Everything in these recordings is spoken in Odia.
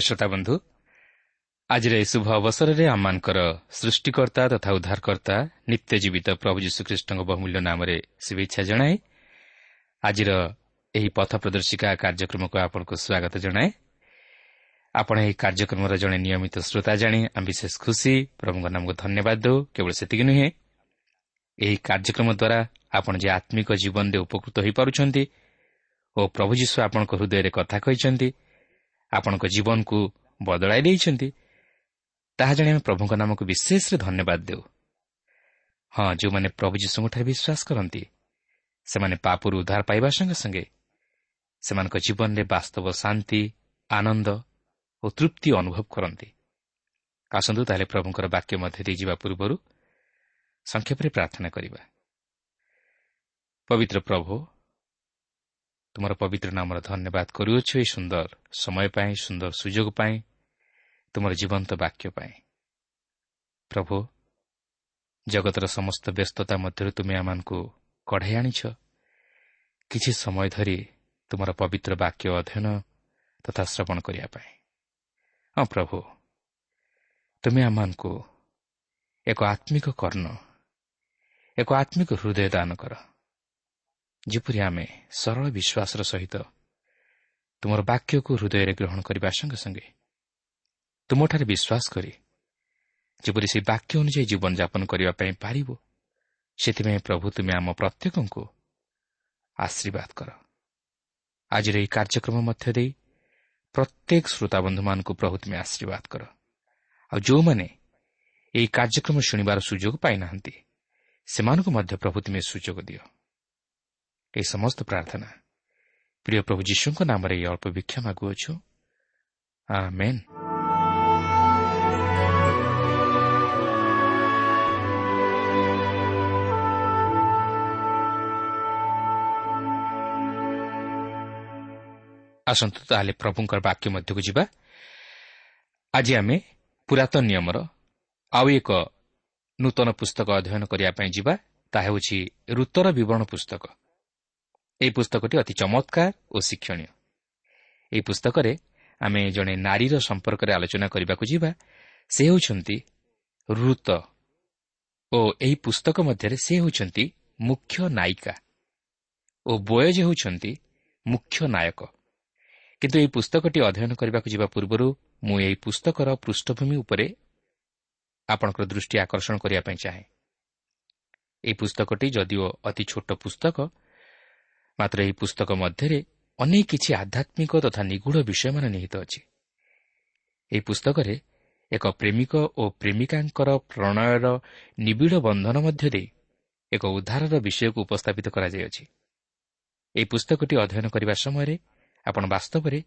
ଶ୍ରୋତା ବନ୍ଧୁ ଆଜିର ଏହି ଶୁଭ ଅବସରରେ ଆମମାନଙ୍କର ସୃଷ୍ଟିକର୍ତ୍ତା ତଥା ଉଦ୍ଧାରକର୍ତ୍ତା ନିତ୍ୟ ଜୀବିତ ପ୍ରଭୁ ଯୀଶୁଖ୍ରୀଷ୍ଟଙ୍କ ବହୁମୂଲ୍ୟ ନାମରେ ଶୁଭେଚ୍ଛା ଜଣାଏ। ଆଜିର ଏହି ପଥ ପ୍ରଦର୍ଶିକା କାର୍ଯ୍ୟକ୍ରମକୁ ଆପଣଙ୍କୁ ସ୍ୱାଗତ ଜଣାଏ। ଆପଣ ଏହି କାର୍ଯ୍ୟକ୍ରମର ଜଣେ ନିୟମିତ ଶ୍ରୋତା ଜାଣି ଆମେ ବିଶେଷ ଖୁସି ପ୍ରଭୁଙ୍କ ନାମକୁ ଧନ୍ୟବାଦ ଦେଉ କେବଳ ସେତିକି ନୁହେଁ ଏହି କାର୍ଯ୍ୟକ୍ରମ ଦ୍ୱାରା ଆପଣ ଯେ ଆତ୍ମିକ ଜୀବନରେ ଉପକୃତ ହୋଇପାରୁଛନ୍ତି ଓ ପ୍ରଭୁ ଯୀଶୁ ଆପଣଙ୍କ ହୃଦୟରେ କଥା କହିଛନ୍ତି ଆପଣଙ୍କ ଜୀବନକୁ ବଦଳାଇ ଦେଇଛନ୍ତି ତାହା ଜାଣି ଆମେ ପ୍ରଭୁଙ୍କ ନାମକୁ ବିଶେଷରେ ଧନ୍ୟବାଦ ଦେଉ। ହଁ ଯେଉଁମାନେ ପ୍ରଭୁ ଯୀଶୁଙ୍କଠାରେ ବିଶ୍ୱାସ କରନ୍ତି ସେମାନେ ପାପରୁ ଉଦ୍ଧାର ପାଇବା ସଙ୍ଗେ ସଙ୍ଗେ ସେମାନଙ୍କ ଜୀବନରେ ବାସ୍ତବ ଶାନ୍ତି ଆନନ୍ଦ ଓ ତୃପ୍ତି ଅନୁଭବ କରନ୍ତି। ଆସନ୍ତୁ ତାହେଲେ ପ୍ରଭୁଙ୍କର ବାକ୍ୟ ମଧ୍ୟ ଦେଇଯିବା ପୂର୍ବରୁ ସଂକ୍ଷେପରେ ପ୍ରାର୍ଥନା କରିବା। ପବିତ୍ର ପ୍ରଭୁ ତୁମର ପବିତ୍ର ନାମର ଧନ୍ୟବାଦ କରୁଅଛୁ ଏହି ସୁନ୍ଦର ସମୟ ପାଇଁ ସୁନ୍ଦର ସୁଯୋଗ ପାଇଁ ତୁମର ଜୀବନ୍ତ ବାକ୍ୟ ପାଇଁ। ପ୍ରଭୁ ଜଗତର ସମସ୍ତ ବ୍ୟସ୍ତତା ମଧ୍ୟରୁ ତୁମେ ଆମମାନଙ୍କୁ କଢ଼ାଇ ଆଣିଛ। କିଛି ସମୟ ଧରି ତୁମର ପବିତ୍ର ବାକ୍ୟ ଅଧ୍ୟୟନ ତଥା ଶ୍ରବଣ କରିବା ପାଇଁ। ହଁ ପ୍ରଭୁ ତୁମେ ଆମମାନଙ୍କୁ ଏକ ଆତ୍ମିକ କର୍ଣ୍ଣ ଏକ ଆତ୍ମିକ ହୃଦୟ ଦାନ କର। ଯେପରି ଆମେ ସରଳ ବିଶ୍ୱାସର ସହିତ ତୁମର ବାକ୍ୟକୁ ହୃଦୟରେ ଗ୍ରହଣ କରିବା ସଙ୍ଗେ ସଙ୍ଗେ ତୁମଠାରେ ବିଶ୍ୱାସ କରି ଯେପରି ସେହି ବାକ୍ୟ ଅନୁଯାୟୀ ଜୀବନଯାପନ କରିବା ପାଇଁ ପାରିବ ସେଥିପାଇଁ ପ୍ରଭୁ ତୁମେ ଆମ ପ୍ରତ୍ୟେକଙ୍କୁ ଆଶୀର୍ବାଦ କର। ଆଜିର ଏହି କାର୍ଯ୍ୟକ୍ରମ ମଧ୍ୟ ଦେଇ ପ୍ରତ୍ୟେକ ଶ୍ରୋତାବନ୍ଧୁମାନଙ୍କୁ ପ୍ରଭୁ ତୁମେ ଆଶୀର୍ବାଦ କର। ଆଉ ଯେଉଁମାନେ ଏହି କାର୍ଯ୍ୟକ୍ରମ ଶୁଣିବାର ସୁଯୋଗ ପାଇନାହାନ୍ତି ସେମାନଙ୍କୁ ମଧ୍ୟ ପ୍ରଭୁ ତୁମେ ସୁଯୋଗ ଦିଅ। ଏହି ସମସ୍ତ ପ୍ରାର୍ଥନା। ପ୍ରିୟ ପ୍ରଭୁ ଯୀଶୁଙ୍କ ନାମରେ ଏହି ଅଳ୍ପ ଭିକ୍ଷା ମାଗୁଅଛୁ। ଆସନ୍ତୁ ତାହେଲେ ପ୍ରଭୁଙ୍କର ବାକ୍ୟ ମଧ୍ୟକୁ ଯିବା। ଆଜି ଆମେ ପୁରାତନ ନିୟମର ଆଉ ଏକ ନୂତନ ପୁସ୍ତକ ଅଧ୍ୟୟନ କରିବା ପାଇଁ ଯିବା। ତାହା ହେଉଛି ଋତର ବିବରଣ ପୁସ୍ତକ। ଏହି ପୁସ୍ତକଟି ଅତି ଚମତ୍କାର ଓ ଶିକ୍ଷଣୀୟ। ଏହି ପୁସ୍ତକରେ ଆମେ ଜଣେ ନାରୀର ସମ୍ପର୍କରେ ଆଲୋଚନା କରିବାକୁ ଯିବା ସେ ହେଉଛନ୍ତି ଋତ ଓ ଏହି ପୁସ୍ତକ ମଧ୍ୟରେ ସେ ହେଉଛନ୍ତି ମୁଖ୍ୟ ନାୟିକା ଓ ବୟଜ ହେଉଛନ୍ତି ମୁଖ୍ୟ ନାୟକ। କିନ୍ତୁ ଏହି ପୁସ୍ତକଟି ଅଧ୍ୟୟନ କରିବାକୁ ଯିବା ପୂର୍ବରୁ ମୁଁ ଏହି ପୁସ୍ତକର ପୃଷ୍ଠଭୂମି ଉପରେ ଆପଣଙ୍କର ଦୃଷ୍ଟି ଆକର୍ଷଣ କରିବା ପାଇଁ ଚାହେଁ। ଏହି ପୁସ୍ତକଟି ଯଦିଓ ଅତି ଛୋଟ ପୁସ୍ତକ ମାତ୍ର ଏହି ପୁସ୍ତକ ମଧ୍ୟରେ ଅନେକ କିଛି ଆଧ୍ୟାତ୍ମିକ ତଥା ନିଗୁଢ଼ ବିଷୟମାନ ନିହିତ ଅଛି। ଏହି ପୁସ୍ତକରେ ଏକ ପ୍ରେମିକ ଓ ପ୍ରେମିକାଙ୍କର ପ୍ରଣୟର ନିବିଡ଼ ବନ୍ଧନ ମଧ୍ୟ ଦେଇ ଏକ ଉଦ୍ଧାରର ବିଷୟକୁ ଉପସ୍ଥାପିତ କରାଯାଇଅଛି। ଏହି ପୁସ୍ତକଟି ଅଧ୍ୟୟନ କରିବା ସମୟରେ ଆପଣ ବାସ୍ତବରେ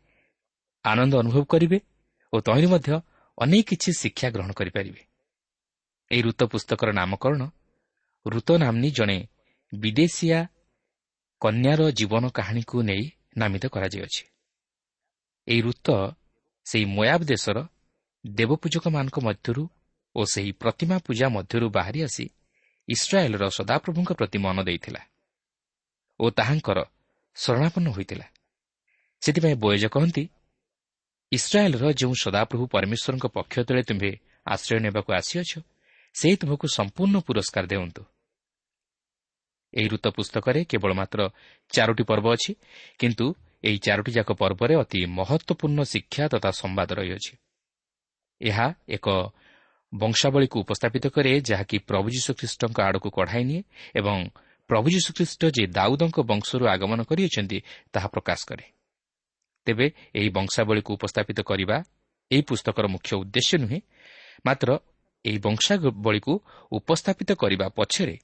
ଆନନ୍ଦ ଅନୁଭବ କରିବେ ଓ ତହିଁରେ ମଧ୍ୟ ଅନେକ କିଛି ଶିକ୍ଷା ଗ୍ରହଣ କରିପାରିବେ। ଏହି ଋତ ପୁସ୍ତକର ନାମକରଣ ଋତ ନାମ୍ନୀ ଜଣେ ବିଦେଶିଆ କନ୍ୟାର ଜୀବନ କାହାଣୀକୁ ନେଇ ନାମିତ କରାଯାଇଅଛି ଏହି ଋତ ସେହି ମୟାବ ଦେଶର ଦେବପୂଜକମାନଙ୍କ ମଧ୍ୟରୁ ଓ ସେହି ପ୍ରତିମା ପୂଜା ମଧ୍ୟରୁ ବାହାରି ଆସି ଇସ୍ରାଏଲ୍ର ସଦାପ୍ରଭୁଙ୍କ ପ୍ରତି ମନ ଦେଇଥିଲା ଓ ତାହାଙ୍କର ଶରଣାପନ୍ନ ହୋଇଥିଲା। ସେଥିପାଇଁ ବୟଜ କହନ୍ତି ଇସ୍ରାଏଲ୍ର ଯେଉଁ ସଦାପ୍ରଭୁ ପରମେଶ୍ୱରଙ୍କ ପକ୍ଷ ତଳେ ତୁମ୍ଭେ ଆଶ୍ରୟ ନେବାକୁ ଆସିଅଛ ସେହି ତୁମକୁ ସମ୍ପୂର୍ଣ୍ଣ ପୁରସ୍କାର ଦେଉନ୍ତୁ। ଏହି ଋତ ପୁସ୍ତକରେ କେବଳ ମାତ୍ର ଚାରୋଟି ପର୍ବ ଅଛି କିନ୍ତୁ ଏହି ଚାରୋଟି ଯାକ ପର୍ବରେ ଅତି ମହତ୍ୱପୂର୍ଣ୍ଣ ଶିକ୍ଷା ତଥା ସମ୍ବାଦ ରହିଅଛି। ଏହା ଏକ ବଂଶାବଳୀକୁ ଉପସ୍ଥାପିତ କରେ ଯାହାକି ପ୍ରଭୁ ଯୀଶୁଖ୍ରୀଷ୍ଟଙ୍କ ଆଡ଼କୁ କଢ଼ାଇ ନିଏ ଏବଂ ପ୍ରଭୁ ଯୀଶୁଖ୍ରୀଷ୍ଟ ଯେ ଦାଉଦଙ୍କ ବଂଶରୁ ଆଗମନ କରିଅଛନ୍ତି ତାହା ପ୍ରକାଶ କରେ। ତେବେ ଏହି ବଂଶାବଳୀକୁ ଉପସ୍ଥାପିତ କରିବା ଏହି ପୁସ୍ତକର ମୁଖ୍ୟ ଉଦ୍ଦେଶ୍ୟ ନୁହେଁ ମାତ୍ର ଏହି ବଂଶାବଳୀକୁ ଉପସ୍ଥାପିତ କରିବା ପଛରେ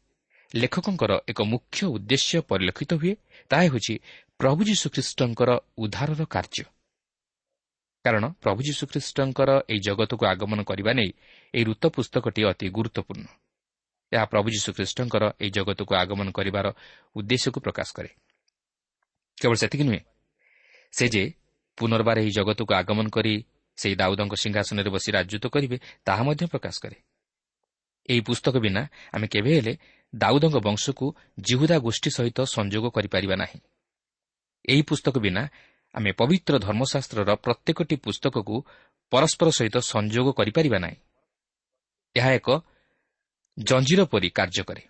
ଲେଖକଙ୍କର ଏକ ମୁଖ୍ୟ ଉଦ୍ଦେଶ୍ୟ ପରିଲକ୍ଷିତ ହୁଏ ତାହା ହେଉଛି ପ୍ରଭୁ ଯୀଶୁଖ୍ରୀଷ୍ଟଙ୍କର ଉଦ୍ଧାରର କାର୍ଯ୍ୟ। କାରଣ ପ୍ରଭୁ ଯୀଶୁଖ୍ରୀଷ୍ଟଙ୍କର ଏହି ଜଗତକୁ ଆଗମନ କରିବା ନେଇ ଏହି ଋତ ପୁସ୍ତକଟି ଅତି ଗୁରୁତ୍ୱପୂର୍ଣ୍ଣ। ଏହା ପ୍ରଭୁ ଯୀଶୁଖ୍ରୀଷ୍ଟଙ୍କର ଏହି ଜଗତକୁ ଆଗମନ କରିବାର ଉଦ୍ଦେଶ୍ୟକୁ ପ୍ରକାଶ କରେ। କେବଳ ସେତିକି ନୁହେଁ ସେ ଯେ ପୁନର୍ବାର ଏହି ଜଗତକୁ ଆଗମନ କରି ସେହି ଦାଉଦଙ୍କ ସିଂହାସନରେ ବସି ରାଜତ୍ୱ କରିବେ ତାହା ମଧ୍ୟ ପ୍ରକାଶ କରେ। ଏହି ପୁସ୍ତକ ବିନା ଆମେ କେବେ ହେଲେ ଦାଉଦଙ୍କ ବଂଶକୁ ଜିହୁଦା ଗୋଷ୍ଠୀ ସହିତ ସଂଯୋଗ କରିପାରିବା ନାହିଁ। ଏହି ପୁସ୍ତକ ବିନା ଆମେ ପବିତ୍ର ଧର୍ମଶାସ୍ତ୍ରର ପ୍ରତ୍ୟେକଟି ପୁସ୍ତକକୁ ପରସ୍ପର ସହିତ ସଂଯୋଗ କରିପାରିବା ନାହିଁ। ଏହା ଏକ ଜଞ୍ଜିର ପରି କାର୍ଯ୍ୟ କରେ।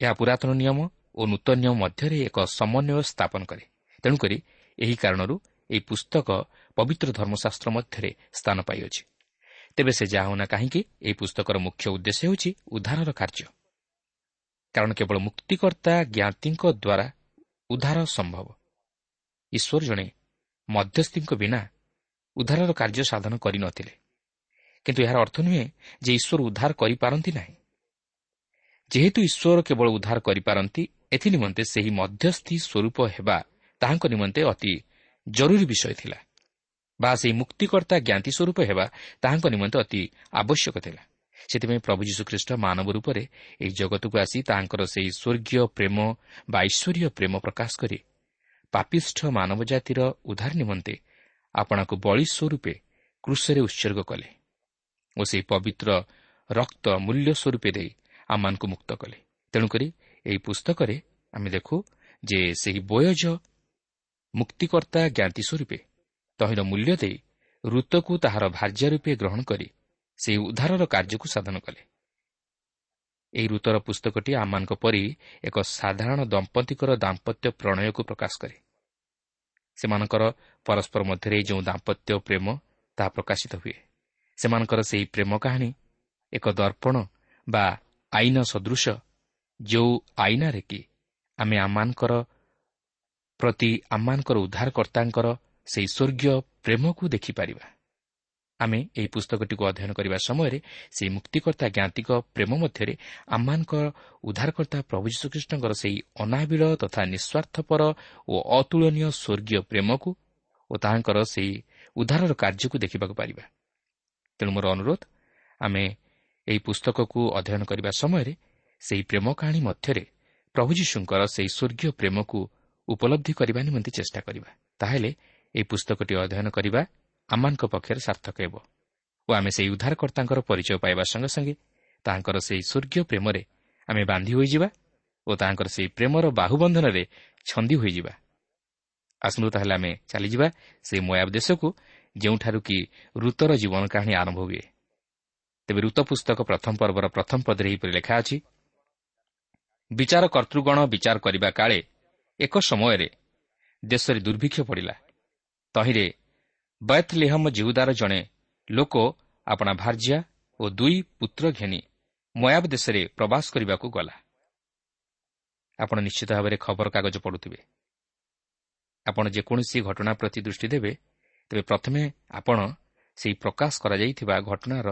ଏହା ପୁରାତନ ନିୟମ ଓ ନୂତନ ନିୟମ ମଧ୍ୟରେ ଏକ ସମନ୍ୱୟ ସ୍ଥାପନ କରେ। ତେଣୁକରି ଏହି କାରଣରୁ ଏହି ପୁସ୍ତକ ପବିତ୍ର ଧର୍ମଶାସ୍ତ୍ର ମଧ୍ୟରେ ସ୍ଥାନ ପାଇଅଛି। ତେବେ ସେ ଯାହା ହେଉନା କାହିଁକି ଏହି ପୁସ୍ତକର ମୁଖ୍ୟ ଉଦ୍ଦେଶ୍ୟ ହେଉଛି ଉଦ୍ଧାରର କାର୍ଯ୍ୟ। କାରଣ କେବଳ ମୁକ୍ତିକର୍ତ୍ତା ଜ୍ଞାତିଙ୍କ ଦ୍ୱାରା ଉଦ୍ଧାର ସମ୍ଭବ। ଈଶ୍ୱର ଜଣେ ମଧ୍ୟସ୍ଥିଙ୍କ ବିନା ଉଦ୍ଧାରର କାର୍ଯ୍ୟ ସାଧନ କରିନଥିଲେ କିନ୍ତୁ ଏହାର ଅର୍ଥ ନୁହେଁ ଯେ ଈଶ୍ୱର ଉଦ୍ଧାର କରିପାରନ୍ତି ନାହିଁ। ଯେହେତୁ ଈଶ୍ୱର କେବଳ ଉଦ୍ଧାର କରିପାରନ୍ତି ଏଥିନିମନ୍ତେ ସେହି ମଧ୍ୟସ୍ଥି ସ୍ୱରୂପ ହେବା ତାହାଙ୍କ ନିମନ୍ତେ ଅତି ଜରୁରୀ ବିଷୟ ଥିଲା। ବା ସେହି ମୁକ୍ତିକର୍ତ୍ତା ଜ୍ଞାତି ସ୍ୱରୂପ ହେବା ତାହାଙ୍କ ନିମନ୍ତେ ଅତି ଆବଶ୍ୟକ ଥିଲା। ସେଥିପାଇଁ ପ୍ରଭୁ ଯୀଶୁଖ୍ରୀଷ୍ଟ ମାନବ ରୂପରେ ଏହି ଜଗତକୁ ଆସି ତାହାଙ୍କର ସେହି ସ୍ୱର୍ଗୀୟ ପ୍ରେମ ବା ଈଶ୍ୱରୀୟ ପ୍ରେମ ପ୍ରକାଶ କରି ପାପିଷ୍ଠ ମାନବ ଜାତିର ଉଦ୍ଧାର ନିମନ୍ତେ ଆପଣଙ୍କୁ ବଳି ସ୍ୱରୂପେ କୃଷରେ ଉତ୍ସର୍ଗ କଲେ ଓ ସେହି ପବିତ୍ର ରକ୍ତ ମୂଲ୍ୟ ସ୍ୱରୂପେ ଦେଇ ଆମମାନଙ୍କୁ ମୁକ୍ତ କଲେ। ତେଣୁକରି ଏହି ପୁସ୍ତକରେ ଆମେ ଦେଖୁ ଯେ ସେହି ବୟଜ ମୁକ୍ତିକର୍ତ୍ତା ଜ୍ଞାତି ସ୍ୱରୂପେ ତହିଁର ମୂଲ୍ୟ ଦେଇ ଋତକୁ ତାହାର ଭାର୍ଯ୍ୟ ରୂପେ ଗ୍ରହଣ କରି ସେହି ଉଦ୍ଧାରର କାର୍ଯ୍ୟକୁ ସାଧନ କଲେ। ଏହି ଋତର ପୁସ୍ତକଟି ଆମମାନଙ୍କ ପରି ଏକ ସାଧାରଣ ଦମ୍ପତିଙ୍କର ଦାମ୍ପତ୍ୟ ପ୍ରଣୟକୁ ପ୍ରକାଶ କରେ। ସେମାନଙ୍କର ପରସ୍ପର ମଧ୍ୟରେ ଯେଉଁ ଦାମ୍ପତ୍ୟ ପ୍ରେମ ତାହା ପ୍ରକାଶିତ ହୁଏ। ସେମାନଙ୍କର ସେହି ପ୍ରେମ କାହାଣୀ ଏକ ଦର୍ପଣ ବା ଆଇନ ସଦୃଶ ଯେଉଁ ଆଇନାରେ କି ଆମେ ଆମମାନଙ୍କର ପ୍ରତି ଆମମାନଙ୍କର ଉଦ୍ଧାରକର୍ତ୍ତାଙ୍କର ସେହି ସ୍ୱର୍ଗୀୟ ପ୍ରେମକୁ ଦେଖିପାରିବା। ଆମେ ଏହି ପୁସ୍ତକଟିକୁ ଅଧ୍ୟୟନ କରିବା ସମୟରେ ସେହି ମୁକ୍ତିକର୍ତ୍ତା ଜ୍ଞାତିକ ପ୍ରେମ ମଧ୍ୟରେ ଆମମାନଙ୍କ ଉଦ୍ଧାରକର୍ତ୍ତା ପ୍ରଭୁ ଯୀଶୁଖ୍ରୀଷ୍ଟଙ୍କର ସେହି ଅନାବିଳ ତଥା ନିଃସ୍ୱାର୍ଥପର ଓ ଅତୁଳନୀୟ ସ୍ୱର୍ଗୀୟ ପ୍ରେମକୁ ଓ ତାହାଙ୍କର ସେହି ଉଦ୍ଧାରର କାର୍ଯ୍ୟକୁ ଦେଖିବାକୁ ପାରିବା। ତେଣୁ ମୋର ଅନୁରୋଧ ଆମେ ଏହି ପୁସ୍ତକକୁ ଅଧ୍ୟୟନ କରିବା ସମୟରେ ସେହି ପ୍ରେମ କାହାଣୀ ମଧ୍ୟରେ ପ୍ରଭୁ ଯୀଶୁଙ୍କର ସେହି ସ୍ୱର୍ଗୀୟ ପ୍ରେମକୁ ଉପଲବ୍ଧି କରିବା ନିମନ୍ତେ ଚେଷ୍ଟା କରିବା। ତାହେଲେ ଏହି ପୁସ୍ତକଟି ଅଧ୍ୟୟନ କରିବା ଆମମାନଙ୍କ ପକ୍ଷରେ ସାର୍ଥକ ହେବ। ଓ ଆମେ ସେହି ଉଦ୍ଧାରକର୍ତ୍ତାଙ୍କର ପରିଚୟ ପାଇବା ସଙ୍ଗେ ସଙ୍ଗେ ତାହାଙ୍କର ସେହି ସ୍ୱର୍ଗୀୟ ପ୍ରେମରେ ଆମେ ବାନ୍ଧି ହୋଇଯିବା ଓ ତାହାଙ୍କର ସେହି ପ୍ରେମର ବାହୁବନ୍ଧନରେ ଛନ୍ଦି ହୋଇଯିବା। ଆସନ୍ତୁ ତାହେଲେ ଆମେ ଚାଲିଯିବା ସେହି ମୟାବ ଦେଶକୁ ଯେଉଁଠାରୁ କି ଋତର ଜୀବନ କାହାଣୀ ଆରମ୍ଭ ହୁଏ। ତେବେ ଋତ ପୁସ୍ତକ ପ୍ରଥମ ପର୍ବର ପ୍ରଥମ ପଦରେ ଏହିପରି ଲେଖା ଅଛି ବିଚାର କର୍ତ୍ତୃଗଣ ବିଚାର କରିବା କାଳେ ଏକ ସମୟରେ ଦେଶରେ ଦୁର୍ଭିକ୍ଷ ପଡ଼ିଲା। ତହିଁରେ ବୟତ ଲେହମ ଜିହୁଦାର ଜଣେ ଲୋକ ଆପଣା ଭାର୍ଯ୍ୟା ଓ ଦୁଇ ପୁତ୍ର ଘେନି ମୟାବ ଦେଶରେ ପ୍ରବାସ କରିବାକୁ ଗଲା। ଆପଣ ନିଶ୍ଚିତ ଭାବରେ ଖବରକାଗଜ ପଢ଼ୁଥିବେ। ଆପଣ ଯେକୌଣସି ଘଟଣା ପ୍ରତି ଦୃଷ୍ଟି ଦେବେ ତେବେ ପ୍ରଥମେ ଆପଣ ସେହି ପ୍ରକାଶ କରାଯାଇଥିବା ଘଟଣାର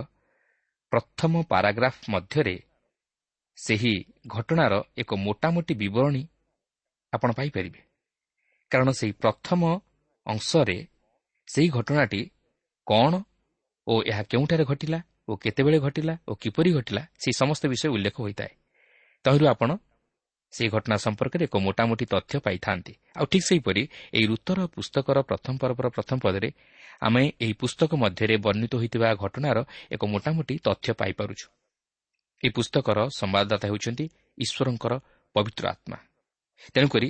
ପ୍ରଥମ ପାରାଗ୍ରାଫ ମଧ୍ୟରେ ସେହି ଘଟଣାର ଏକ ମୋଟାମୋଟି ବିବରଣୀ ଆପଣ ପାଇପାରିବେ। କାରଣ ସେହି ପ୍ରଥମ ଅଂଶରେ ସେହି ଘଟଣାଟି କ'ଣ ଓ ଏହା କେଉଁଠାରେ ଘଟିଲା ଓ କେତେବେଳେ ଘଟିଲା ଓ କିପରି ଘଟିଲା ସେହି ସମସ୍ତ ବିଷୟ ଉଲ୍ଲେଖ ହୋଇଥାଏ। ତହିଁରୁ ଆପଣ ସେହି ଘଟଣା ସମ୍ପର୍କରେ ଏକ ମୋଟାମୋଟି ତଥ୍ୟ ପାଇଥାନ୍ତି। ଆଉ ଠିକ୍ ସେହିପରି ଏହି ଋତର ପୁସ୍ତକର ପ୍ରଥମ ପର୍ବର ପ୍ରଥମ ପଦରେ ଆମେ ଏହି ପୁସ୍ତକ ମଧ୍ୟରେ ବର୍ଣ୍ଣିତ ହୋଇଥିବା ଘଟଣାର ଏକ ମୋଟାମୋଟି ତଥ୍ୟ ପାଇପାରୁଛୁ। ଏହି ପୁସ୍ତକର ସମ୍ଭାଦଦାତା ହେଉଛନ୍ତି ଈଶ୍ୱରଙ୍କର ପବିତ୍ର ଆତ୍ମା। ତେଣୁକରି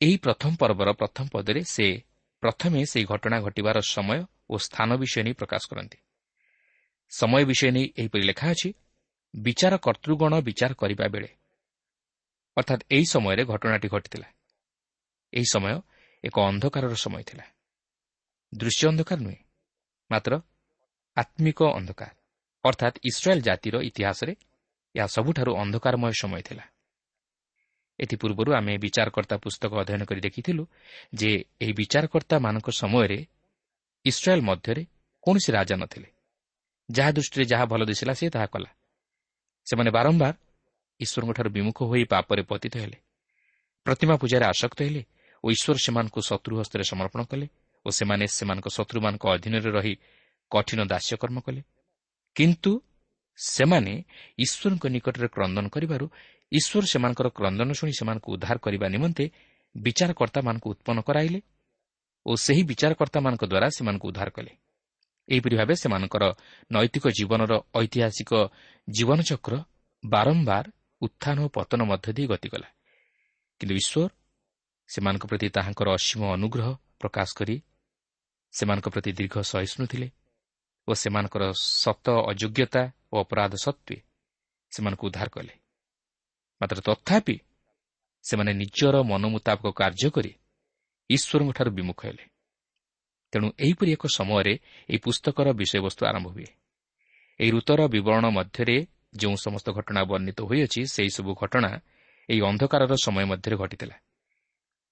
ଏହି ପ୍ରଥମ ପର୍ବର ପ୍ରଥମ ପଦରେ ସେ ପ୍ରଥମେ ସେହି ଘଟଣା ଘଟିବାର ସମୟ ଓ ସ୍ଥାନ ବିଷୟ ନେଇ ପ୍ରକାଶ କରନ୍ତି। ସମୟ ବିଷୟ ନେଇ ଏହିପରି ଲେଖା ଅଛି ବିଚାର କର୍ତ୍ତୃଗଣ ବିଚାର କରିବା ବେଳେ। ଅର୍ଥାତ୍ ଏହି ସମୟରେ ଘଟଣାଟି ଘଟିଥିଲା। ଏହି ସମୟ ଏକ ଅନ୍ଧକାରର ସମୟ ଥିଲା। ଦୃଶ୍ୟ ଅନ୍ଧକାର ନୁହେଁ ମାତ୍ର ଆତ୍ମିକ ଅନ୍ଧକାର। ଅର୍ଥାତ୍ ଇସ୍ରାଏଲ୍ ଜାତିର ଇତିହାସରେ ଏହା ସବୁଠାରୁ ଅନ୍ଧକାରମୟ ସମୟ ଥିଲା। ଏଥିପୂର୍ବରୁ ଆମେ ବିଚାରକର୍ତ୍ତା ପୁସ୍ତକ ଅଧ୍ୟୟନ କରି ଦେଖିଥିଲୁ ଯେ ଏହି ବିଚାରକର୍ତ୍ତାମାନଙ୍କ ସମୟରେ ଇସ୍ରାଏଲ୍ ମଧ୍ୟରେ କୌଣସି ରାଜା ନଥିଲେ। ଯାହା ଦୃଷ୍ଟିରେ ଯାହା ଭଲ ଦିଶିଲା ସେ ତାହା କଲା। ସେମାନେ ବାରମ୍ବାର ଈଶ୍ୱରଙ୍କଠାରୁ ବିମୁଖ ହୋଇ ପାପରେ ପତିତ ହେଲେ। ପ୍ରତିମା ପୂଜାରେ ଆସକ୍ତ ହେଲେ ଓ ଈଶ୍ୱର ସେମାନଙ୍କୁ ଶତ୍ରୁ ହସ୍ତରେ ସମର୍ପଣ କଲେ ଓ ସେମାନେ ସେମାନଙ୍କ ଶତ୍ରୁମାନଙ୍କ ଅଧୀନରେ ରହି କଠିନ ଦାସ୍ୟକର୍ମ କଲେ। କିନ୍ତୁ ସେମାନେ ଈଶ୍ୱରଙ୍କ ନିକଟରେ କ୍ରନ୍ଦନ କରିବାରୁ ଈଶ୍ୱର ସେମାନଙ୍କର କ୍ରନ୍ଦନ ଶୁଣି ସେମାନଙ୍କୁ ଉଦ୍ଧାର କରିବା ନିମନ୍ତେ ବିଚାରକର୍ତ୍ତାମାନଙ୍କୁ ଉତ୍ପନ୍ନ କରାଇଲେ ଓ ସେହି ବିଚାରକର୍ତ୍ତାମାନଙ୍କ ଦ୍ୱାରା ସେମାନଙ୍କୁ ଉଦ୍ଧାର କଲେ। ଏହିପରି ଭାବେ ସେମାନଙ୍କର ନୈତିକ ଜୀବନର ଐତିହାସିକ ଜୀବନଚକ୍ର ବାରମ୍ବାର ଉତ୍ଥାନ ଓ ପତନ ମଧ୍ୟ ଦେଇ ଗତିକଲା। କିନ୍ତୁ ଈଶ୍ୱର ସେମାନଙ୍କ ପ୍ରତି ତାହାଙ୍କର ଅସୀମ ଅନୁଗ୍ରହ ପ୍ରକାଶ କରି ସେମାନଙ୍କ ପ୍ରତି ଦୀର୍ଘ ସହିଷ୍ଣୁ ଥିଲେ ଓ ସେମାନଙ୍କର ସତ ଅଯୋଗ୍ୟତା ଓ ଅପରାଧ ସତ୍ତ୍ୱେ ସେମାନଙ୍କୁ ଉଦ୍ଧାର କଲେ। ମାତ୍ର ତଥାପି ସେମାନେ ନିଜର ମନ ମୁତାବକ କାର୍ଯ୍ୟ କରି ଈଶ୍ୱରଙ୍କଠାରୁ ବିମୁଖ ହେଲେ। ତେଣୁ ଏହିପରି ଏକ ସମୟରେ ଏହି ପୁସ୍ତକର ବିଷୟବସ୍ତୁ ଆରମ୍ଭ ହୁଏ। ଏହି ଋତୁର ବିବରଣ ମଧ୍ୟରେ ଯେଉଁ ସମସ୍ତ ଘଟଣା ବର୍ଣ୍ଣିତ ହୋଇଅଛି ସେହିସବୁ ଘଟଣା ଏହି ଅନ୍ଧକାରର ସମୟ ମଧ୍ୟରେ ଘଟିଥିଲା।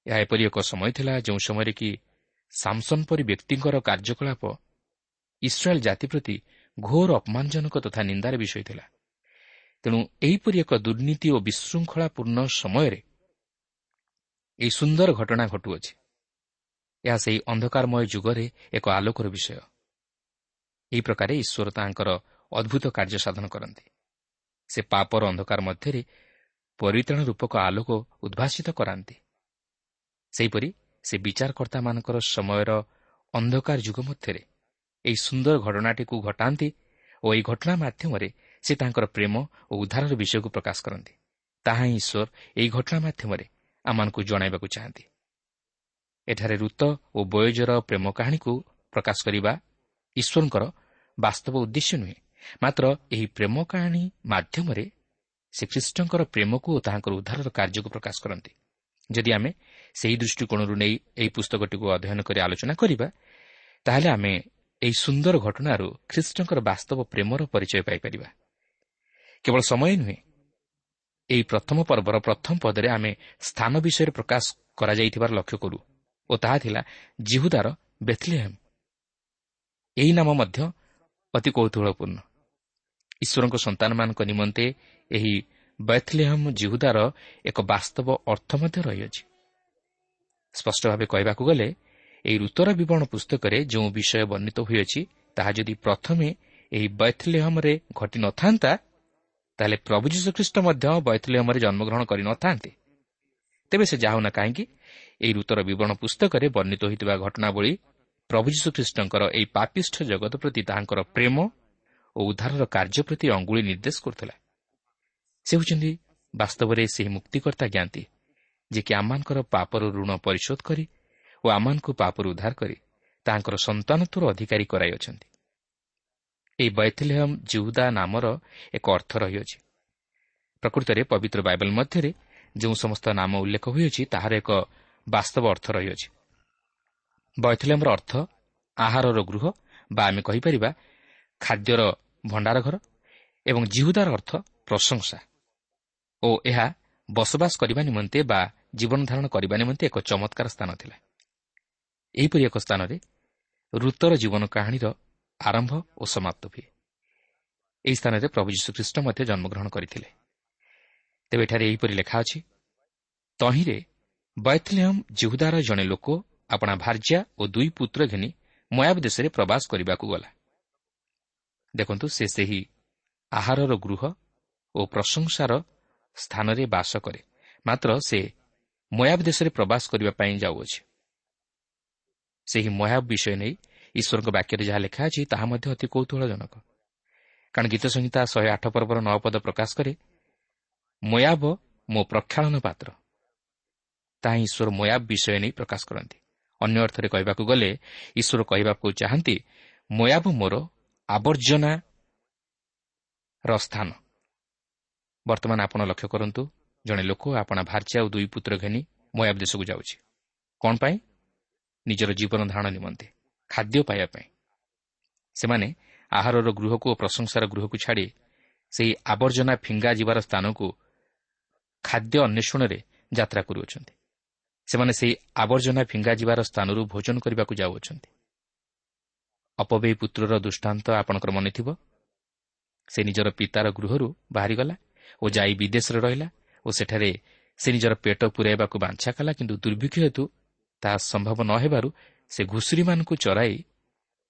ଏହା ଏପରି ଏକ ସମୟ ଥିଲା ଯେଉଁ ସମୟରେ କି ସାମସନ୍ ପରି ବ୍ୟକ୍ତିଙ୍କର କାର୍ଯ୍ୟକଳାପ ଇସ୍ରାଏଲ୍ ଜାତି ପ୍ରତି ଘୋର ଅପମାନଜନକ ତଥା ନିନ୍ଦାର ବିଷୟ ଥିଲା। ତେଣୁ ଏହିପରି ଏକ ଦୁର୍ନୀତି ଓ ବିଶୃଙ୍ଖଳାପୂର୍ଣ୍ଣ ସମୟରେ ଏହି ସୁନ୍ଦର ଘଟଣା ଘଟୁଅଛି। ଏହା ସେହି ଅନ୍ଧକାରମୟ ଯୁଗରେ ଏକ ଆଲୋକର ବିଷୟ। ଏହି ପ୍ରକାରେ ଈଶ୍ୱର ତାଙ୍କର ଅଦ୍ଭୁତ କାର୍ଯ୍ୟ ସାଧନ କରନ୍ତି। ସେ ପାପର ଅନ୍ଧକାର ମଧ୍ୟରେ ପରିତ୍ରାଣ ରୂପକ ଆଲୋକ ଉଦ୍ଭାସିତ କରାନ୍ତି। ସେହିପରି ସେ ବିଚାରକର୍ତ୍ତାମାନଙ୍କର ସମୟର ଅନ୍ଧକାର ଯୁଗ ମଧ୍ୟରେ ଏହି ସୁନ୍ଦର ଘଟଣାଟିକୁ ଘଟାନ୍ତି ଓ ଏହି ଘଟଣା ମାଧ୍ୟମରେ ସେ ତାଙ୍କର ପ୍ରେମ ଓ ଉଦ୍ଧାରର ବିଷୟକୁ ପ୍ରକାଶ କରନ୍ତି। ତାହା ହିଁ ଈଶ୍ୱର ଏହି ଘଟଣା ମାଧ୍ୟମରେ ଆମମାନଙ୍କୁ ଜଣାଇବାକୁ ଚାହାନ୍ତି। ଏଠାରେ ଋତ ଓ ବୟୋଜର ପ୍ରେମ କାହାଣୀକୁ ପ୍ରକାଶ କରିବା ଈଶ୍ୱରଙ୍କର ବାସ୍ତବ ଉଦ୍ଦେଶ୍ୟ ନୁହେଁ ମାତ୍ର ଏହି ପ୍ରେମ କାହାଣୀ ମାଧ୍ୟମରେ ସେ ଖ୍ରୀଷ୍ଟଙ୍କର ପ୍ରେମକୁ ଓ ତାହାଙ୍କର ଉଦ୍ଧାରର କାର୍ଯ୍ୟକୁ ପ୍ରକାଶ କରନ୍ତି। ଯଦି ଆମେ ସେହି ଦୃଷ୍ଟିକୋଣରୁ ନେଇ ଏହି ପୁସ୍ତକଟିକୁ ଅଧ୍ୟୟନ କରି ଆଲୋଚନା କରିବା ତାହେଲେ ଆମେ ଏହି ସୁନ୍ଦର ଘଟଣାରୁ ଖ୍ରୀଷ୍ଟଙ୍କର ବାସ୍ତବ ପ୍ରେମର ପରିଚୟ ପାଇପାରିବା। କେବଳ ସମୟ ନୁହେଁ ଏହି ପ୍ରଥମ ପର୍ବର ପ୍ରଥମ ପଦରେ ଆମେ ସ୍ଥାନ ବିଷୟରେ ପ୍ରକାଶ କରାଯାଇଥିବାର ଲକ୍ଷ୍ୟ କରୁ ଓ ତାହା ଥିଲା ଜିହୁଦାର ବେଥଲିହେମ୍। ଏହି ନାମ ମଧ୍ୟ ଅତି କୌତୁହଳପୂର୍ଣ୍ଣ। ଈଶ୍ୱରଙ୍କ ସନ୍ତାନମାନଙ୍କ ନିମନ୍ତେ ଏହି ବୈଥଲିହମ୍ ଜିହୁଦାର ଏକ ବାସ୍ତବ ଅର୍ଥ ମଧ୍ୟ ରହିଅଛି। ସ୍ପଷ୍ଟ ଭାବେ କହିବାକୁ ଗଲେ ଏହି ଋତୁର ବିବରଣ ପୁସ୍ତକରେ ଯେଉଁ ବିଷୟ ବର୍ଣ୍ଣିତ ହୋଇଅଛି ତାହା ଯଦି ପ୍ରଥମେ ଏହି ବୈଥଲିହମ୍ରେ ଘଟିନଥାନ୍ତା ତାହେଲେ ପ୍ରଭୁ ଯୀଶୁଖ୍ରୀଷ୍ଟ ମଧ୍ୟ ବୈଥଲିହମ୍ରେ ଜନ୍ମଗ୍ରହଣ କରିନଥାନ୍ତେ। ତେବେ ସେ ଯାହୁନା କାହିଁକି? ଏହି ଋତୁର ବିବରଣ ପୁସ୍ତକରେ ବର୍ଣ୍ଣିତ ହୋଇଥିବା ଘଟଣାବଳୀ ପ୍ରଭୁ ଯୀଶୁଖ୍ରୀଷ୍ଟଙ୍କର ଏହି ପାପିଷ୍ଠ ଜଗତ ପ୍ରତି ତାହାଙ୍କର ପ୍ରେମ ଓ ଉଦ୍ଧାରର କାର୍ଯ୍ୟ ପ୍ରତି ଅଙ୍ଗୁଳି ନିର୍ଦ୍ଦେଶ କରୁଥିଲା। ସେ ହେଉଛନ୍ତି ବାସ୍ତବରେ ସେହି ମୁକ୍ତିକର୍ତ୍ତା ଜ୍ଞାନ୍ତି ଯେ କି ଆମମାନଙ୍କର ପାପର ଋଣ ପରିଶୋଧ କରି ଓ ଆମମାନଙ୍କୁ ପାପରୁ ଉଦ୍ଧାର କରି ତାହାଙ୍କର ସନ୍ତାନତ୍ୱର ଅଧିକାରୀ କରାଇଅଛନ୍ତି ଏହି ବୈଥଲେହମ୍ ଜିହୁଦା ନାମର ଏକ ଅର୍ଥ ରହିଅଛି। ପ୍ରକୃତରେ ପବିତ୍ର ବାଇବଲ ମଧ୍ୟରେ ଯେଉଁ ସମସ୍ତ ନାମ ଉଲ୍ଲେଖ ହୋଇଅଛି ତାହାର ଏକ ବାସ୍ତବ ଅର୍ଥ ରହିଅଛି। ବୈଥଲେମ୍ର ଅର୍ଥ ଆହାରର ଗୃହ ବା ଆମେ କହିପାରିବା ଖାଦ୍ୟର ଭଣ୍ଡାର ଘର ଏବଂ ଜିହୁଦାର ଅର୍ଥ ପ୍ରଶଂସା ଓ ଏହା ବସବାସ କରିବା ନିମନ୍ତେ ବା ଜୀବନ ଧାରଣ କରିବା ନିମନ୍ତେ ଏକ ଚମତ୍କାର ସ୍ଥାନ ଥିଲା। ଏହିପରି ଏକ ସ୍ଥାନରେ ଋତର ଜୀବନ କାହାଣୀର ଆରମ୍ଭ ଓ ସମାପ୍ତ ହୁଏ ଏହି ସ୍ଥାନରେ ପ୍ରଭୁ ଯୀଶୁଖ୍ରୀଷ୍ଟ ମଧ୍ୟ ଜନ୍ମଗ୍ରହଣ କରିଥିଲେ ତେବେ ଏଠାରେ ଏହିପରି ଲେଖା ଅଛି ତହିଁରେ ବୈଥଲିୟମ୍ ଜିହୁଦାର ଜଣେ ଲୋକ ଆପଣା ଭାର୍ଯ୍ୟା ଓ ଦୁଇ ପୁତ୍ର ଘେନି ମୟାବ ଦେଶରେ ପ୍ରବାସ କରିବାକୁ ଗଲା। ଦେଖନ୍ତୁ ସେ ସେହି ଆହାରର ଗୃହ ଓ ପ୍ରଶଂସାର ସ୍ଥାନରେ ବାସ କରେ। ମାତ୍ର ସେ ମୟାବ ଦେଶରେ ପ୍ରବାସ କରିବା ପାଇଁ ଯାଉଅଛି। ସେହି ମୟାବ ବିଷୟ ନେଇ ଈଶ୍ୱରଙ୍କ ବାକ୍ୟରେ ଯାହା ଲେଖା ଅଛି ତାହା ମଧ୍ୟ ଅତି କୌତୁହଳଜନକ। କାରଣ ଗୀତ ସଂହିତା ଶହେ ଆଠ ପର୍ବର ନଅ ପଦ ପ୍ରକାଶ କରେ ମୟାବ ମୋ ପ୍ରକ୍ଷାଳନ ପାତ୍ର। ତାହା ଈଶ୍ୱର ମୟାବ ବିଷୟ ନେଇ ପ୍ରକାଶ କରନ୍ତି। ଅନ୍ୟ ଅର୍ଥରେ କହିବାକୁ ଗଲେ ଈଶ୍ୱର କହିବାକୁ ଚାହାନ୍ତି ମୟାବ ମୋର ଆବର୍ଜନାର ସ୍ଥାନ। ବର୍ତ୍ତମାନ ଆପଣ ଲକ୍ଷ୍ୟ କରନ୍ତୁ ଜଣେ ଲୋକ ଆପଣା ଭାର୍ଯ୍ୟା ଓ ଦୁଇ ପୁତ୍ର ଘେନି ମୟାବ ଦେଶକୁ ଯାଉଛି। କ'ଣ ପାଇଁ? ନିଜର ଜୀବନ ଧାରଣ ନିମନ୍ତେ। ଖାଦ୍ୟ ପାଇବା ପାଇଁ। ସେମାନେ ଆହାରର ଗୃହକୁ ଓ ପ୍ରଶଂସାର ଗୃହକୁ ଛାଡ଼ି ସେହି ଆବର୍ଜନା ଫିଙ୍ଗା ଯିବାର ସ୍ଥାନକୁ ଖାଦ୍ୟ ଅନ୍ୱେଷଣରେ ଯାତ୍ରା କରୁଅଛନ୍ତି। ସେମାନେ ସେହି ଆବର୍ଜନା ଫିଙ୍ଗା ଯିବାର ସ୍ଥାନରୁ ଭୋଜନ କରିବାକୁ ଯାଉଅଛନ୍ତି। ଅପବେୟୀ ପୁତ୍ରର ଦୃଷ୍ଟାନ୍ତ ଆପଣଙ୍କର ମନେ ଥିବ ସେ ନିଜର ପିତାର ଗୃହରୁ ବାହାରିଗଲା ଓ ଯାଇ ବିଦେଶରେ ରହିଲା ଓ ସେଠାରେ ସେ ନିଜର ପେଟ ପୁରାଇବାକୁ ବାଞ୍ଛା କଲା କିନ୍ତୁ ଦୁର୍ଭିକ୍ଷ ହେତୁ ତାହା ସମ୍ଭବ ନ ହେବାରୁ ସେ ଘୁଷୁରୀମାନଙ୍କୁ ଚରାଇ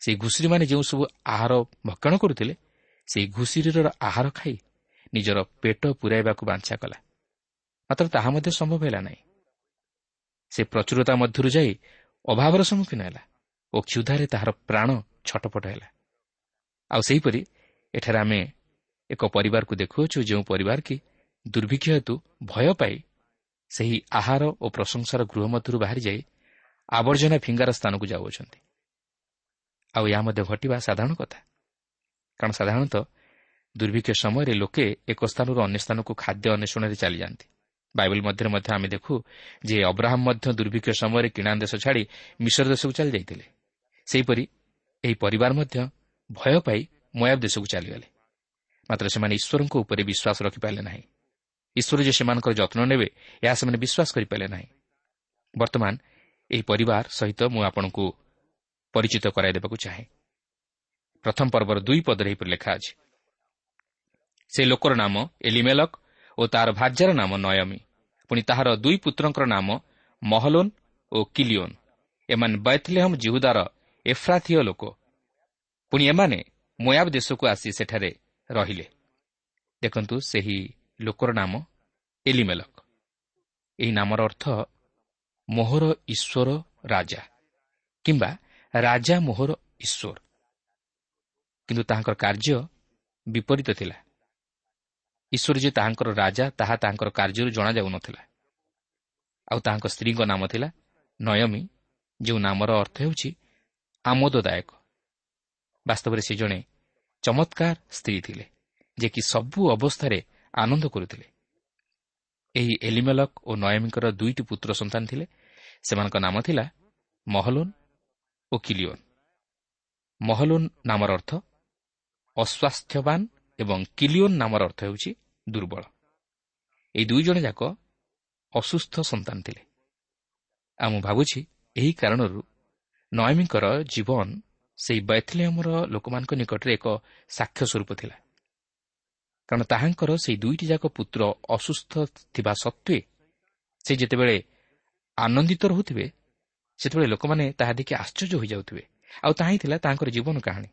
ସେହି ଘୁଷୁରୀମାନେ ଯେଉଁ ସବୁ ଆହାର ଭକ୍ଷଣ କରୁଥିଲେ ସେହି ଘୁଷୁରୀର ଆହାର ଖାଇ ନିଜର ପେଟ ପୁରାଇବାକୁ ବାଞ୍ଛା କଲା। ମାତ୍ର ତାହା ମଧ୍ୟ ସମ୍ଭବ ହେଲା ନାହିଁ। ସେ ପ୍ରଚୁରତା ମଧ୍ୟରୁ ଯାଇ ଅଭାବର ସମ୍ମୁଖୀନ ହେଲା ଓ କ୍ଷୁଧାରେ ତାହାର ପ୍ରାଣ ଛଟପଟ ହେଲା। ଆଉ ସେହିପରି ଏଠାରେ ଆମେ ଏକ ପରିବାରକୁ ଦେଖୁଅଛୁ ଯେଉଁ ପରିବାର କି ଦୁର୍ଭିକ୍ଷ ହେତୁ ଭୟ ପାଇ ସେହି ଆହାର ଓ ପ୍ରଶଂସାର ଗୃହ ମଧ୍ୟରୁ ବାହାରି ଯାଇ ଆବର୍ଜନା ଫିଙ୍ଗାର ସ୍ଥାନକୁ ଯାଉଅଛନ୍ତି। ଆଉ ଏହା ମଧ୍ୟ ଘଟିବା ସାଧାରଣ କଥା। କାରଣ ସାଧାରଣତଃ ଦୁର୍ଭିକ୍ଷ ସମୟରେ ଲୋକେ ଏକ ସ୍ଥାନରୁ ଅନ୍ୟ ସ୍ଥାନକୁ ଖାଦ୍ୟ ଅନ୍ୱେଷଣରେ ଚାଲିଯାଆନ୍ତି। ବାଇବଲ ମଧ୍ୟରେ ମଧ୍ୟ ଆମେ ଦେଖୁ ଯେ ଅବ୍ରାହମ୍ ମଧ୍ୟ ଦୁର୍ଭିକ୍ଷ ସମୟରେ କିଣା ଦେଶ ଛାଡ଼ି ମିଶ୍ର ଦେଶକୁ ଚାଲିଯାଇଥିଲେ ସେହିପରି ଏହି ପରିବାର ମଧ୍ୟ ଭୟ ପାଇ ମୟାବ ଦେଶକୁ ଚାଲିଗଲେ। ମାତ୍ର ସେମାନେ ଈଶ୍ୱରଙ୍କ ଉପରେ ବିଶ୍ୱାସ ରଖିପାରିଲେ ନାହିଁ। ଈଶ୍ୱର ଯେ ସେମାନଙ୍କର ଯତ୍ନ ନେବେ ଏହା ସେମାନେ ବିଶ୍ୱାସ କରିପାରିଲେ ନାହିଁ। ବର୍ତ୍ତମାନ ଏହି ପରିବାର ସହିତ ମୁଁ ଆପଣଙ୍କୁ ପରିଚିତ କରାଇଦେବାକୁ ଚାହେଁ। ପ୍ରଥମ ପର୍ବର ଦୁଇ ପଦରେ ଏହିପରି ଲେଖା ଅଛି। ସେ ଲୋକର ନାମ ଏଲିମେଲକ୍ ଓ ତାହାର ଭାର୍ଯ୍ୟାର ନାମ ନୟମୀ। ପୁଣି ତାହାର ଦୁଇ ପୁତ୍ରଙ୍କର ନାମ ମହଲୋନ୍ ଓ କିଲିଓନ୍। ଏମାନେ ବୈଥଲେହମ୍ ଜିହୁଦାର ଏଫ୍ରାଥିୟ ଲୋକ। ପୁଣି ଏମାନେ ମୋୟାବ ଦେଶକୁ ଆସି ସେଠାରେ ରହିଲେ। ଦେଖନ୍ତୁ ସେହି ଲୋକର ନାମ ଏଲିମେଲକ୍। ଏହି ନାମର ଅର୍ଥ ମୋହର ଈଶ୍ୱର ରାଜା କିମ୍ବା ରାଜା ମୋହର ଈଶ୍ୱର। କିନ୍ତୁ ତାହାଙ୍କର କାର୍ଯ୍ୟ ବିପରୀତ ଥିଲା। ଈଶ୍ୱର ଯେ ତାହାଙ୍କର ରାଜା ତାହା ତାହାଙ୍କର କାର୍ଯ୍ୟରୁ ଜଣାଯାଉନଥିଲା। ଆଉ ତାହାଙ୍କ ସ୍ତ୍ରୀଙ୍କ ନାମ ଥିଲା ନୟମୀ ଯେଉଁ ନାମର ଅର୍ଥ ହେଉଛି ଆମୋଦଦାୟକ। ବାସ୍ତବରେ ସେ ଜଣେ ଚମତ୍କାର ସ୍ତ୍ରୀ ଥିଲେ ଯେ କି ସବୁ ଅବସ୍ଥାରେ ଆନନ୍ଦ କରୁଥିଲେ। ଏହି ଏଲିମେଲକ୍ ଓ ନୟମୀଙ୍କର ଦୁଇଟି ପୁତ୍ର ସନ୍ତାନ ଥିଲେ। ସେମାନଙ୍କ ନାମ ଥିଲା ମହଲୋନ୍ ଓ କିଲିଓନ୍। ମହଲୋନ୍ ନାମର ଅର୍ଥ ଅସ୍ୱାସ୍ଥ୍ୟବାନ ଏବଂ କିଲିଓନ୍ ନାମର ଅର୍ଥ ହେଉଛି ଦୁର୍ବଳ। ଏହି ଦୁଇ ଜଣ ଯାକ ଅସୁସ୍ଥ ସନ୍ତାନ ଥିଲେ। ଆଉ ମୁଁ ଭାବୁଛି ଏହି କାରଣରୁ ନୟମୀଙ୍କର ଜୀବନ ସେହି ବୈଥଲିୟମର ଲୋକମାନଙ୍କ ନିକଟରେ ଏକ ସାକ୍ଷ୍ୟ ସ୍ୱରୂପ ଥିଲା। କାରଣ ତାହାଙ୍କର ସେହି ଦୁଇଟି ଯାକ ପୁତ୍ର ଅସୁସ୍ଥ ଥିବା ସତ୍ତ୍ୱେ ସେ ଯେତେବେଳେ ଆନନ୍ଦିତ ରହୁଥିବେ ସେତେବେଳେ ଲୋକମାନେ ତାହା ଦେଖି ଆଶ୍ଚର୍ଯ୍ୟ ହୋଇଯାଉଥିବେ। ଆଉ ତାହା ହିଁ ଥିଲା ତାଙ୍କର ଜୀବନ କାହାଣୀ।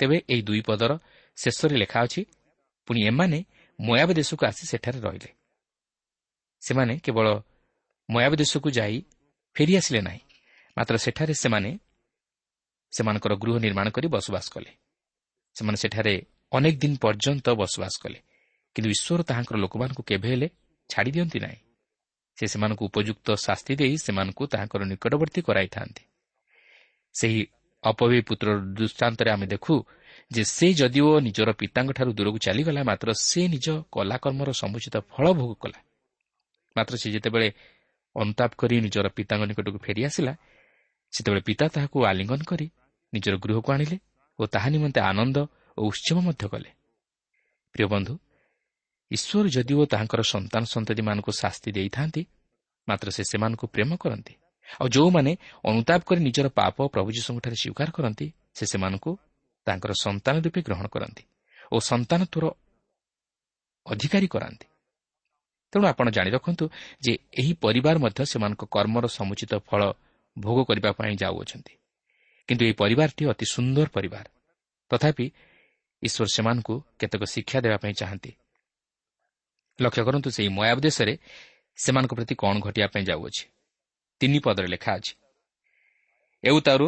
ତେବେ ଏହି ଦୁଇ ପଦର ଶେଷରେ ଲେଖା ଅଛି ପୁଣି ଏମାନେ ମୟାବ ଦେଶକୁ ଆସି ସେଠାରେ ରହିଲେ। ସେମାନେ କେବଳ ମୟାବ ଦେଶକୁ ଯାଇ ଫେରିଆସିଲେ ନାହିଁ ମାତ୍ର ସେଠାରେ ସେମାନେ ସେମାନଙ୍କର ଗୃହ ନିର୍ମାଣ କରି ବସବାସ କଲେ। ସେମାନେ ସେଠାରେ ଅନେକ ଦିନ ପର୍ଯ୍ୟନ୍ତ ବସବାସ କଲେ। କିନ୍ତୁ ଈଶ୍ୱର ତାହାଙ୍କର ଲୋକମାନଙ୍କୁ କେବେ ହେଲେ ଛାଡ଼ି ଦିଅନ୍ତି ନାହିଁ। ସେ ସେମାନଙ୍କୁ ଉପଯୁକ୍ତ ଶାସ୍ତି ଦେଇ ସେମାନଙ୍କୁ ତାହାଙ୍କର ନିକଟବର୍ତ୍ତୀ କରାଇଥାନ୍ତି। ସେହି ଅପବୀ ପୁତ୍ର ଦୃଷ୍ଟାନ୍ତରେ ଆମେ ଦେଖୁ ଯେ ସେ ଯଦିଓ ନିଜର ପିତାଙ୍କଠାରୁ ଦୂରକୁ ଚାଲିଗଲା ମାତ୍ର ସେ ନିଜ କଲାକର୍ମର ସମୁଚିତ ଫଳ ଭୋଗ କଲା। ମାତ୍ର ସେ ଯେତେବେଳେ ଅନୁତାପ କରି ନିଜର ପିତାଙ୍କ ନିକଟକୁ ଫେରିଆସିଲା ସେତେବେଳେ ପିତା ତାହାକୁ ଆଲିଙ୍ଗନ କରି ନିଜର ଗୃହକୁ ଆଣିଲେ ଓ ତାହା ନିମନ୍ତେ ଆନନ୍ଦ ଓ ଉତ୍ସବ ମଧ୍ୟ କଲେ। ପ୍ରିୟ ବନ୍ଧୁ ଈଶ୍ୱର ଯଦିଓ ତାହାଙ୍କର ସନ୍ତାନ ସନ୍ତତିମାନଙ୍କୁ ଶାସ୍ତି ଦେଇଥାନ୍ତି ମାତ୍ର ସେ ସେମାନଙ୍କୁ ପ୍ରେମ କରନ୍ତି। ଆଉ ଯେଉଁମାନେ ଅନୁତାପ କରି ନିଜର ପାପ ପ୍ରଭୁ ଯୀଶୁଙ୍କଠାରେ ସ୍ୱୀକାର କରନ୍ତି ସେ ସେମାନଙ୍କୁ ତାଙ୍କର ସନ୍ତାନ ରୂପେ ଗ୍ରହଣ କରନ୍ତି ଓ ସନ୍ତାନ ତୋର ଅଧିକାରୀ କରାନ୍ତି। ତେଣୁ ଆପଣ ଜାଣି ରଖନ୍ତୁ ଯେ ଏହି ପରିବାର ମଧ୍ୟ ସେମାନଙ୍କ କର୍ମର ସମୁଚିତ ଫଳ ଭୋଗ କରିବା ପାଇଁ ଯାଉଅଛନ୍ତି। କିନ୍ତୁ ଏହି ପରିବାରଟି ଅତି ସୁନ୍ଦର ପରିବାର। ତଥାପି ଈଶ୍ୱର ସେମାନଙ୍କୁ କେତେକ ଶିକ୍ଷା ଦେବା ପାଇଁ ଚାହାନ୍ତି। ଲକ୍ଷ୍ୟ କରନ୍ତୁ ସେହି ମୟାବ ଦେଶରେ ସେମାନଙ୍କ ପ୍ରତି କ'ଣ ଘଟିବା ପାଇଁ ଯାଉଅଛି। ତିନି ପଦରେ ଲେଖା ଅଛି ଏଉତାରୁ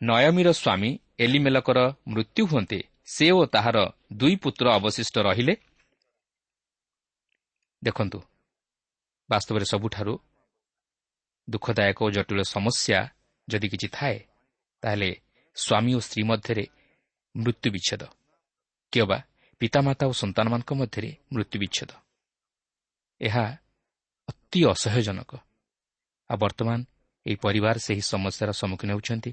ନୟମୀର ସ୍ୱାମୀ ଏଲିମେଲକର ମୃତ୍ୟୁ ହୁଅନ୍ତେ ସେ ଓ ତାହାର ଦୁଇ ପୁତ୍ର ଅବଶିଷ୍ଟ ରହିଲେ। ଦେଖନ୍ତୁ ବାସ୍ତବରେ ସବୁଠାରୁ ଦୁଃଖଦାୟକ ଓ ଜଟିଳ ସମସ୍ୟା ଯଦି କିଛି ଥାଏ ତାହେଲେ ସ୍ୱାମୀ ଓ ସ୍ତ୍ରୀ ମଧ୍ୟରେ ମୃତ୍ୟୁ ବିଚ୍ଛେଦ। କିମ୍ବା ପିତାମାତା ଓ ସନ୍ତାନମାନଙ୍କ ମଧ୍ୟରେ ମୃତ୍ୟୁ ବିଚ୍ଛେଦ ଏହା ଅତି ଅସହ୍ୟଜନକ ଆଉ ବର୍ତ୍ତମାନ ଏହି ପରିବାର ସେହି ସମସ୍ୟାର ସମ୍ମୁଖୀନ ହେଉଛନ୍ତି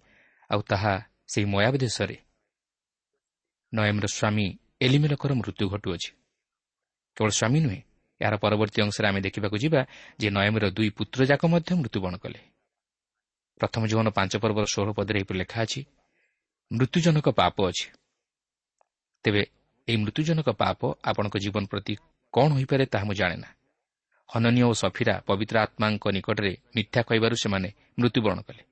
ଆଉ ତାହା ସେହି ମୟାବ ଦେଶରେ ନୟମର ସ୍ୱାମୀ ଏଲିମିଲକର ମୃତ୍ୟୁ ଘଟୁଅଛି। କେବଳ ସ୍ୱାମୀ ନୁହେଁ ଏହାର ପରବର୍ତ୍ତୀ ଅଂଶରେ ଆମେ ଦେଖିବାକୁ ଯିବା ଯେ ନୟମର ଦୁଇ ପୁତ୍ରଯାକ ମଧ୍ୟ ମୃତ୍ୟୁବରଣ କଲେ। ପ୍ରଥମ ଜୀବନ ପାଞ୍ଚ ପର୍ବର ଷୋହଳ ପଦରେ ଏହିପରି ଲେଖା ଅଛି ମୃତ୍ୟୁଜନକ ପାପ ଅଛି। ତେବେ ଏହି ମୃତ୍ୟୁଜନକ ପାପ ଆପଣଙ୍କ ଜୀବନ ପ୍ରତି କ'ଣ ହୋଇପାରେ ତାହା ମୁଁ ଜାଣେ ନା। ହନନୀୟ ଓ ସଫିରା ପବିତ୍ର ଆତ୍ମାଙ୍କ ନିକଟରେ ମିଥ୍ୟା କହିବାରୁ ସେମାନେ ମୃତ୍ୟୁବରଣ କଲେ।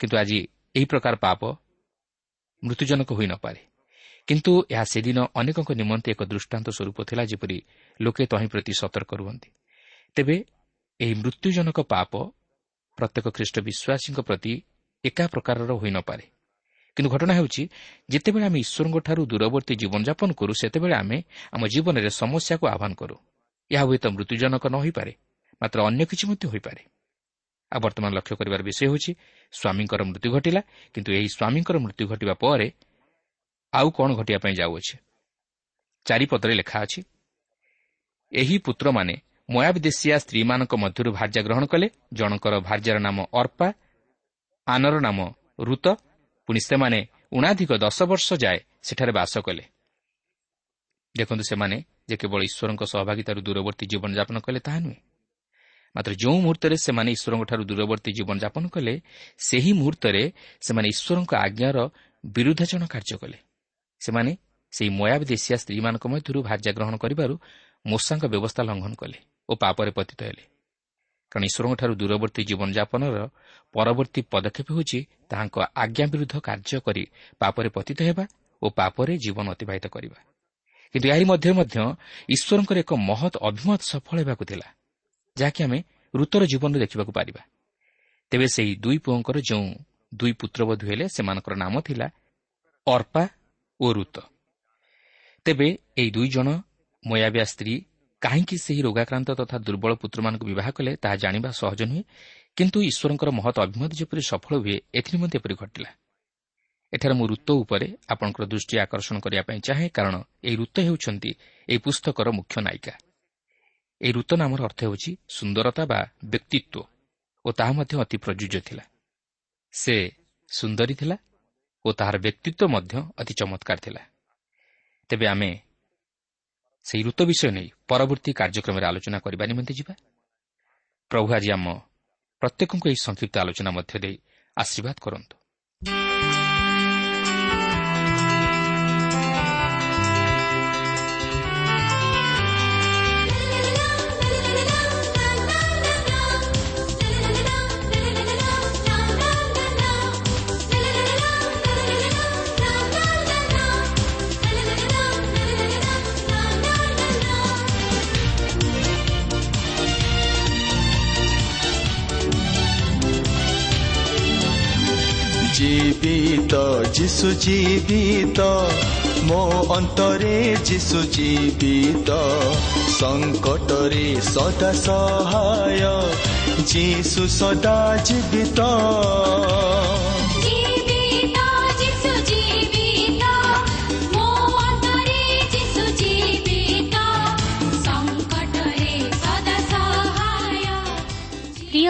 କିନ୍ତୁ ଆଜି ଏହି ପ୍ରକାର ପାପ ମୃତ୍ୟୁଜନକ ହୋଇନପାରେ କିନ୍ତୁ ଏହା ସେଦିନ ଅନେକଙ୍କ ନିମନ୍ତେ ଏକ ଦୃଷ୍ଟାନ୍ତ ସ୍ୱରୂପ ଥିଲା ଯେପରି ଲୋକେ ତହିଁ ପ୍ରତି ସତର୍କ ରୁହନ୍ତି। ତେବେ ଏହି ମୃତ୍ୟୁଜନକ ପାପ ପ୍ରତ୍ୟେକ ଖ୍ରୀଷ୍ଟ ବିଶ୍ୱାସୀଙ୍କ ପ୍ରତି ଏକା ପ୍ରକାରର ହୋଇନପାରେ କିନ୍ତୁ ଘଟଣା ହେଉଛି ଯେତେବେଳେ ଆମେ ଈଶ୍ୱରଙ୍କଠାରୁ ଦୂରବର୍ତ୍ତୀ ଜୀବନଯାପନ କରୁ ସେତେବେଳେ ଆମେ ଆମ ଜୀବନରେ ସମସ୍ୟାକୁ ଆହ୍ୱାନ କରୁ ଏହା ହୁଏତ ମୃତ୍ୟୁଜନକ ନ ହୋଇପାରେ ମାତ୍ର ଅନ୍ୟ କିଛି ମଧ୍ୟ ହୋଇପାରେ। ଆଉ ବର୍ତ୍ତମାନ ଲକ୍ଷ୍ୟ କରିବାର ବିଷୟ ହେଉଛି ସ୍ୱାମୀଙ୍କର ମୃତ୍ୟୁ ଘଟିଲା କିନ୍ତୁ ଏହି ସ୍ୱାମୀଙ୍କର ମୃତ୍ୟୁ ଘଟିବା ପରେ ଆଉ କ'ଣ ଘଟିବା ପାଇଁ ଯାଉଅଛି? ଚାରିପଦରେ ଲେଖା ଅଛି ଏହି ପୁତ୍ରମାନେ ମୟାବଦେଶିଆ ସ୍ତ୍ରୀମାନଙ୍କ ମଧ୍ୟରୁ ଭାର୍ଯ୍ୟା ଗ୍ରହଣ କଲେ ଜଣଙ୍କର ଭାର୍ଯ୍ୟାର ନାମ ଅର୍ପା ଆନର ନାମ ଋତ ପୁଣି ସେମାନେ ଉଣାଧିକ ଦଶ ବର୍ଷ ଯାଏ ସେଠାରେ ବାସ କଲେ। ଦେଖନ୍ତୁ ସେମାନେ ଯେ କେବଳ ଈଶ୍ୱରଙ୍କ ସହଭାଗିତାରୁ ଦୂରବର୍ତ୍ତୀ ଜୀବନଯାପନ କଲେ ତାହା ନୁହେଁ। ମାତ୍ର ଯେଉଁ ମୁହୂର୍ତ୍ତରେ ସେମାନେ ଈଶ୍ୱରଙ୍କଠାରୁ ଦୂରବର୍ତ୍ତୀ ଜୀବନଯାପନ କଲେ ସେହି ମୁହୂର୍ତ୍ତରେ ସେମାନେ ଈଶ୍ୱରଙ୍କ ଆଜ୍ଞାର ବିରୁଦ୍ଧାଚରଣ କାର୍ଯ୍ୟ କଲେ। ସେମାନେ ସେହି ମୟାବ ଦେଶିଆ ସ୍ତ୍ରୀମାନଙ୍କ ମଧ୍ୟରୁ ଭାର୍ଯ୍ୟା ଗ୍ରହଣ କରିବାରୁ ମୂଷାଙ୍କ ବ୍ୟବସ୍ଥା ଲଙ୍ଘନ କଲେ ଓ ପାପରେ ପତିତ ହେଲେ। କାରଣ ଈଶ୍ୱରଙ୍କଠାରୁ ଦୂରବର୍ତ୍ତୀ ଜୀବନଯାପନର ପରବର୍ତ୍ତୀ ପଦକ୍ଷେପ ହେଉଛି ତାହାଙ୍କ ଆଜ୍ଞା ବିରୁଦ୍ଧ କାର୍ଯ୍ୟ କରି ପାପରେ ପତିତ ହେବା ଓ ପାପରେ ଜୀବନ ଅତିବାହିତ କରିବା। କିନ୍ତୁ ଏହାରି ମଧ୍ୟରେ ମଧ୍ୟ ଈଶ୍ୱରଙ୍କର ଏକ ମହତ୍ ଅଭିମତ ସଫଳ ହେବାକୁ ଥିଲା ଯାହାକି ଆମେ ଋତର ଜୀବନରେ ଦେଖିବାକୁ ପାରିବା। ତେବେ ସେହି ଦୁଇ ପୁଅଙ୍କର ଯେଉଁ ଦୁଇ ପୁତ୍ରବଧୂ ହେଲେ ସେମାନଙ୍କର ନାମ ଥିଲା ଅର୍ପା ଓ ଋତ ତେବେ ଏହି ଦୁଇ ଜଣ ମୟାବିଆ ସ୍ତ୍ରୀ କାହିଁକି ସେହି ରୋଗାକ୍ରାନ୍ତ ତଥା ଦୁର୍ବଳ ପୁତ୍ରମାନଙ୍କୁ ବିବାହ କଲେ ତାହା ଜାଣିବା ସହଜ ନୁହେଁ କିନ୍ତୁ ଈଶ୍ୱରଙ୍କର ମହତ ଅଭିମତ ଯେପରି ସଫଳ ହୁଏ ଏଥିନିମନ୍ତେ ଏପରି ଘଟିଲା। ଏଠାରେ ମୁଁ ଋତ ଉପରେ ଆପଣଙ୍କର ଦୃଷ୍ଟି ଆକର୍ଷଣ କରିବା ପାଇଁ ଚାହେଁ କାରଣ ଏହି ଋତ ହେଉଛନ୍ତି ଏହି ପୁସ୍ତକର ମୁଖ୍ୟ ନାୟିକା। ଏହି ଋତ ନାମର ଅର୍ଥ ହେଉଛି ସୁନ୍ଦରତା ବା ବ୍ୟକ୍ତିତ୍ୱ ଓ ତାହା ମଧ୍ୟ ଅତି ପ୍ରଯୁଜ୍ୟ ଥିଲା। ସେ ସୁନ୍ଦରୀ ଥିଲା ଓ ତାହାର ବ୍ୟକ୍ତିତ୍ୱ ମଧ୍ୟ ଅତି ଚମତ୍କାର ଥିଲା। ତେବେ ଆମେ ସେହି ଋତ ବିଷୟ ନେଇ ପରବର୍ତ୍ତୀ କାର୍ଯ୍ୟକ୍ରମରେ ଆଲୋଚନା କରିବା ନିମନ୍ତେ ଯିବା। ପ୍ରଭୁ ଆଜି ଆମ ପ୍ରତ୍ୟେକଙ୍କୁ ଏହି ସଂକ୍ଷିପ୍ତ ଆଲୋଚନା ମଧ୍ୟ ଦେଇ ଆଶୀର୍ବାଦ କରନ୍ତୁ। ଜୀବିତ ଯିଶୁ ଜୀବିତ ମୋ ଅନ୍ତରେ ଯିଶୁ ଜୀବିତ। ସଙ୍କଟରେ ସଦା ସହାୟ ଯିଶୁ ସଦା ଜୀବିତ।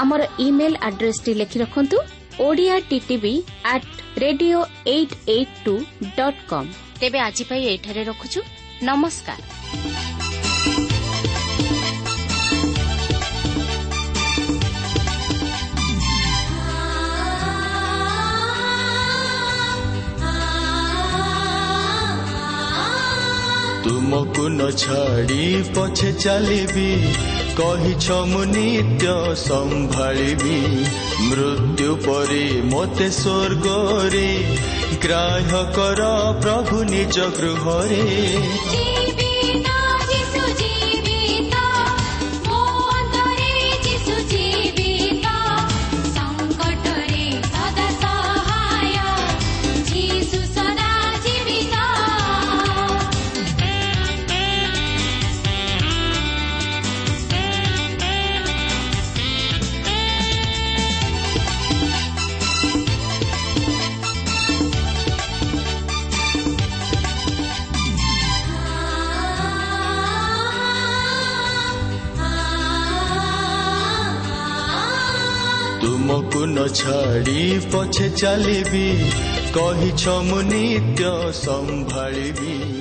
ଆମର ଇମେଲ ଆଡ୍ରେସଟି ଲେଖି ରଖନ୍ତୁ Odia TTV at radio eight eight two dot com ତେବେ ଆଜି ପାଇଁ ଏଇଠାରେ ରଖୁଛୁ। ନମସ୍କାର। ତୁମକୁ ନ ଛାଡ଼ି ପଛେ ଚାଲିବି। କହିଛ ମୁଁ ନିତ୍ୟ ସମ୍ଭାଳିବି ମୃତ୍ୟୁ ପରେ ମୋତେ ସ୍ୱର୍ଗରେ ଗ୍ରାହ୍ୟ କର ପ୍ରଭୁ ନିଜ ଗୃହରେ ତୁମକୁ ନ ଛାଡ଼ି ପଛେ ଚାଲିବି କହିଛ ମୁଁ ନିତ୍ୟ ସମ୍ଭାଳିବି